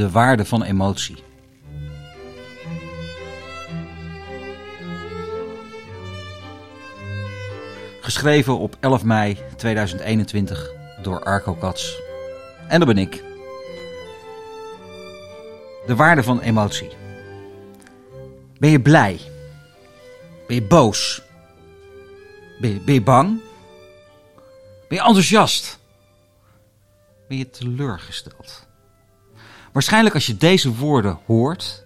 De waarde van emotie. Geschreven op 11 mei 2021 door Arco Kats. En dat ben ik. De waarde van emotie. Ben je blij? Ben je boos? Ben je, ben je bang? Ben je enthousiast? Ben je teleurgesteld? Waarschijnlijk als je deze woorden hoort,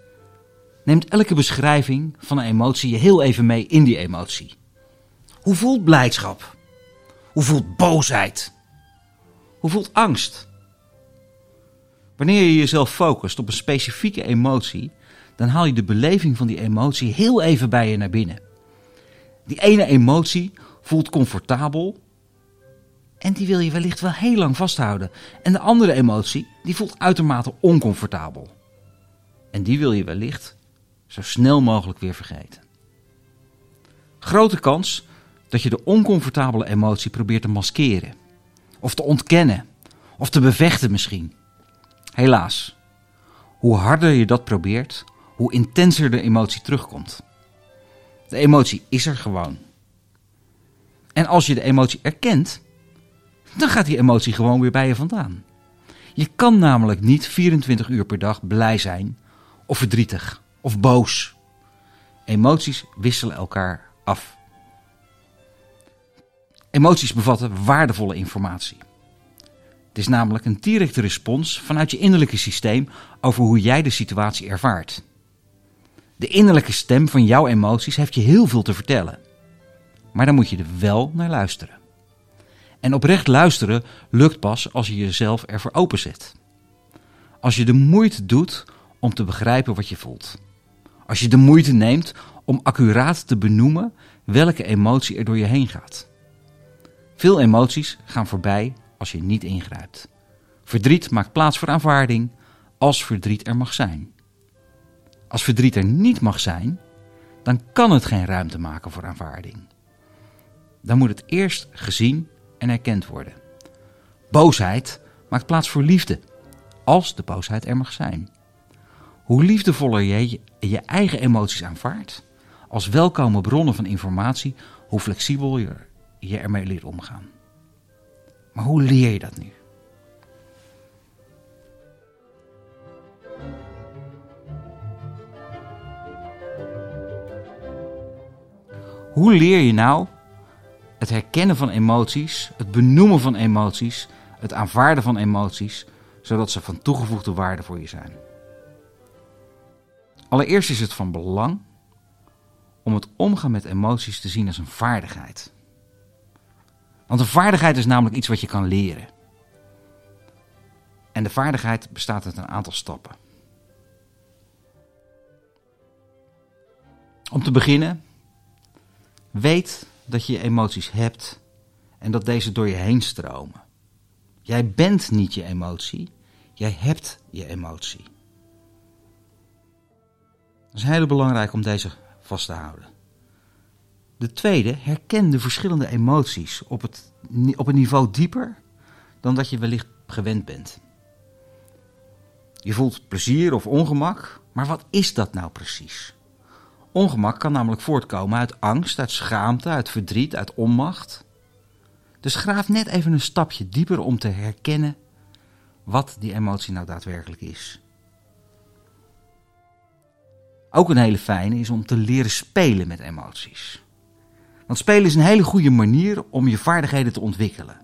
neemt elke beschrijving van een emotie je heel even mee in die emotie. Hoe voelt blijdschap? Hoe voelt boosheid? Hoe voelt angst? Wanneer je jezelf focust op een specifieke emotie, dan haal je de beleving van die emotie heel even bij je naar binnen. Die ene emotie voelt comfortabel en die wil je wellicht wel heel lang vasthouden. En de andere emotie, die voelt uitermate oncomfortabel. En die wil je wellicht zo snel mogelijk weer vergeten. Grote kans dat je de oncomfortabele emotie probeert te maskeren. Of te ontkennen. Of te bevechten misschien. Helaas, hoe harder je dat probeert, hoe intenser de emotie terugkomt. De emotie is er gewoon. En als je de emotie erkent, dan gaat die emotie gewoon weer bij je vandaan. Je kan namelijk niet 24 uur per dag blij zijn, of verdrietig, of boos. Emoties wisselen elkaar af. Emoties bevatten waardevolle informatie. Het is namelijk een directe respons vanuit je innerlijke systeem over hoe jij de situatie ervaart. De innerlijke stem van jouw emoties heeft je heel veel te vertellen. Maar dan moet je er wel naar luisteren. En oprecht luisteren lukt pas als je jezelf ervoor openzet. Als je de moeite doet om te begrijpen wat je voelt. Als je de moeite neemt om accuraat te benoemen welke emotie er door je heen gaat. Veel emoties gaan voorbij als je niet ingrijpt. Verdriet maakt plaats voor aanvaarding als verdriet er mag zijn. Als verdriet er niet mag zijn, dan kan het geen ruimte maken voor aanvaarding. Dan moet het eerst gezien en erkend worden. Boosheid maakt plaats voor liefde, als de boosheid er mag zijn. Hoe liefdevoller je je eigen emoties aanvaardt, als welkome bronnen van informatie, hoe flexibel je, je ermee leert omgaan. Maar hoe leer je dat nu? Hoe leer je nou het herkennen van emoties, het benoemen van emoties, het aanvaarden van emoties, zodat ze van toegevoegde waarde voor je zijn? Allereerst is het van belang om het omgaan met emoties te zien als een vaardigheid. Want een vaardigheid is namelijk iets wat je kan leren. En de vaardigheid bestaat uit een aantal stappen. Om te beginnen, weet dat je emoties hebt en dat deze door je heen stromen. Jij bent niet je emotie, jij hebt je emotie. Het is heel belangrijk om deze vast te houden. De tweede, herken de verschillende emoties op, het, op een niveau dieper dan dat je wellicht gewend bent. Je voelt plezier of ongemak, maar wat is dat nou precies? Ongemak kan namelijk voortkomen uit angst, uit schaamte, uit verdriet, uit onmacht. Dus graaf net even een stapje dieper om te herkennen wat die emotie nou daadwerkelijk is. Ook een hele fijne is om te leren spelen met emoties. Want spelen is een hele goede manier om je vaardigheden te ontwikkelen.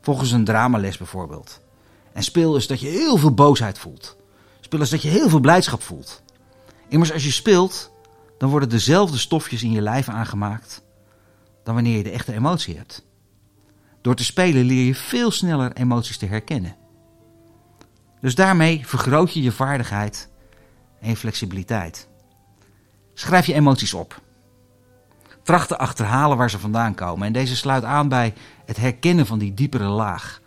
Volgens een dramales bijvoorbeeld. En speel is dat je heel veel boosheid voelt. Speel is dat je heel veel blijdschap voelt. Immers als je speelt, dan worden dezelfde stofjes in je lijf aangemaakt dan wanneer je de echte emotie hebt. Door te spelen leer je veel sneller emoties te herkennen. Dus daarmee vergroot je je vaardigheid en je flexibiliteit. Schrijf je emoties op. Tracht te achterhalen waar ze vandaan komen. En deze sluit aan bij het herkennen van die diepere laag.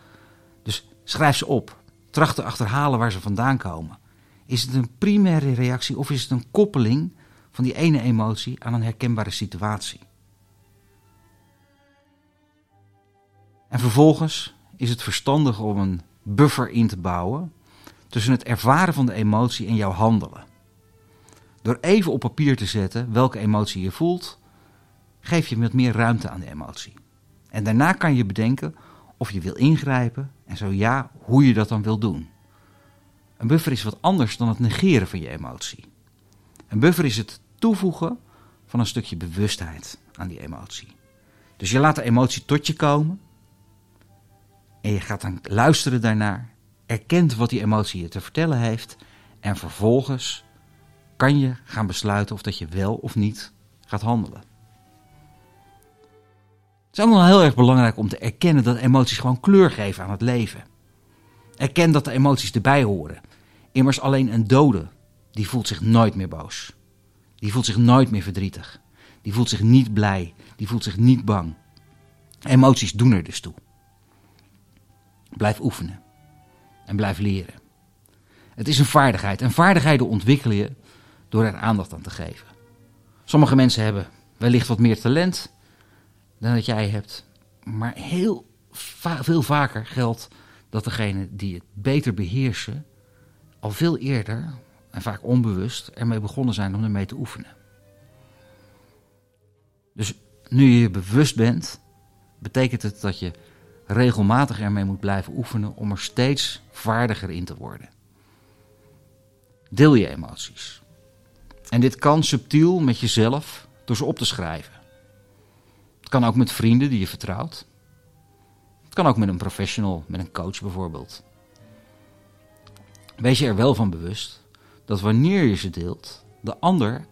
Dus schrijf ze op. Tracht te achterhalen waar ze vandaan komen. Is het een primaire reactie of is het een koppeling van die ene emotie aan een herkenbare situatie? En vervolgens is het verstandig om een buffer in te bouwen tussen het ervaren van de emotie en jouw handelen. Door even op papier te zetten welke emotie je voelt, geef je met meer ruimte aan de emotie. En daarna kan je bedenken of je wil ingrijpen en zo ja, hoe je dat dan wil doen. Een buffer is wat anders dan het negeren van je emotie. Een buffer is het toevoegen van een stukje bewustheid aan die emotie. Dus je laat de emotie tot je komen en je gaat dan luisteren daarnaar, erkent wat die emotie je te vertellen heeft en vervolgens kan je gaan besluiten of dat je wel of niet gaat handelen. Het is nog heel erg belangrijk om te erkennen dat emoties gewoon kleur geven aan het leven. Erken dat de emoties erbij horen. Immers alleen een dode, die voelt zich nooit meer boos. Die voelt zich nooit meer verdrietig. Die voelt zich niet blij. Die voelt zich niet bang. Emoties doen er dus toe. Blijf oefenen. En blijf leren. Het is een vaardigheid. En vaardigheden ontwikkel je door er aandacht aan te geven. Sommige mensen hebben wellicht wat meer talent dan dat jij hebt. Maar heel veel vaker geldt dat degene die het beter beheersen, al veel eerder en vaak onbewust ermee begonnen zijn om ermee te oefenen. Dus nu je je bewust bent, betekent het dat je regelmatig ermee moet blijven oefenen om er steeds vaardiger in te worden. Deel je emoties. En dit kan subtiel met jezelf door ze op te schrijven. Het kan ook met vrienden die je vertrouwt. Het kan ook met een professional, met een coach bijvoorbeeld. Wees je er wel van bewust dat wanneer je ze deelt, de ander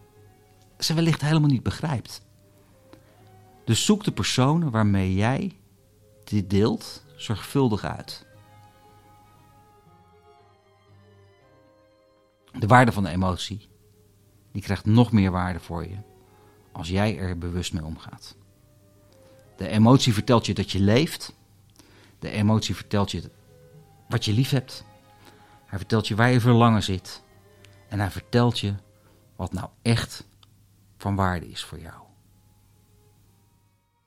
ze wellicht helemaal niet begrijpt. Dus zoek de personen waarmee jij dit deelt zorgvuldig uit. De waarde van de emotie, die krijgt nog meer waarde voor je als jij er bewust mee omgaat. De emotie vertelt je dat je leeft. De emotie vertelt je wat je lief hebt. Hij vertelt je waar je verlangen zit. En hij vertelt je wat nou echt van waarde is voor jou.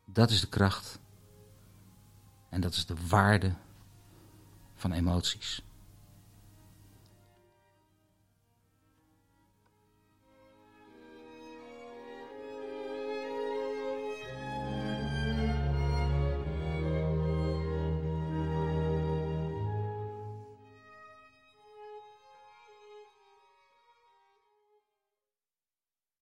Dat is de kracht en dat is de waarde van emoties.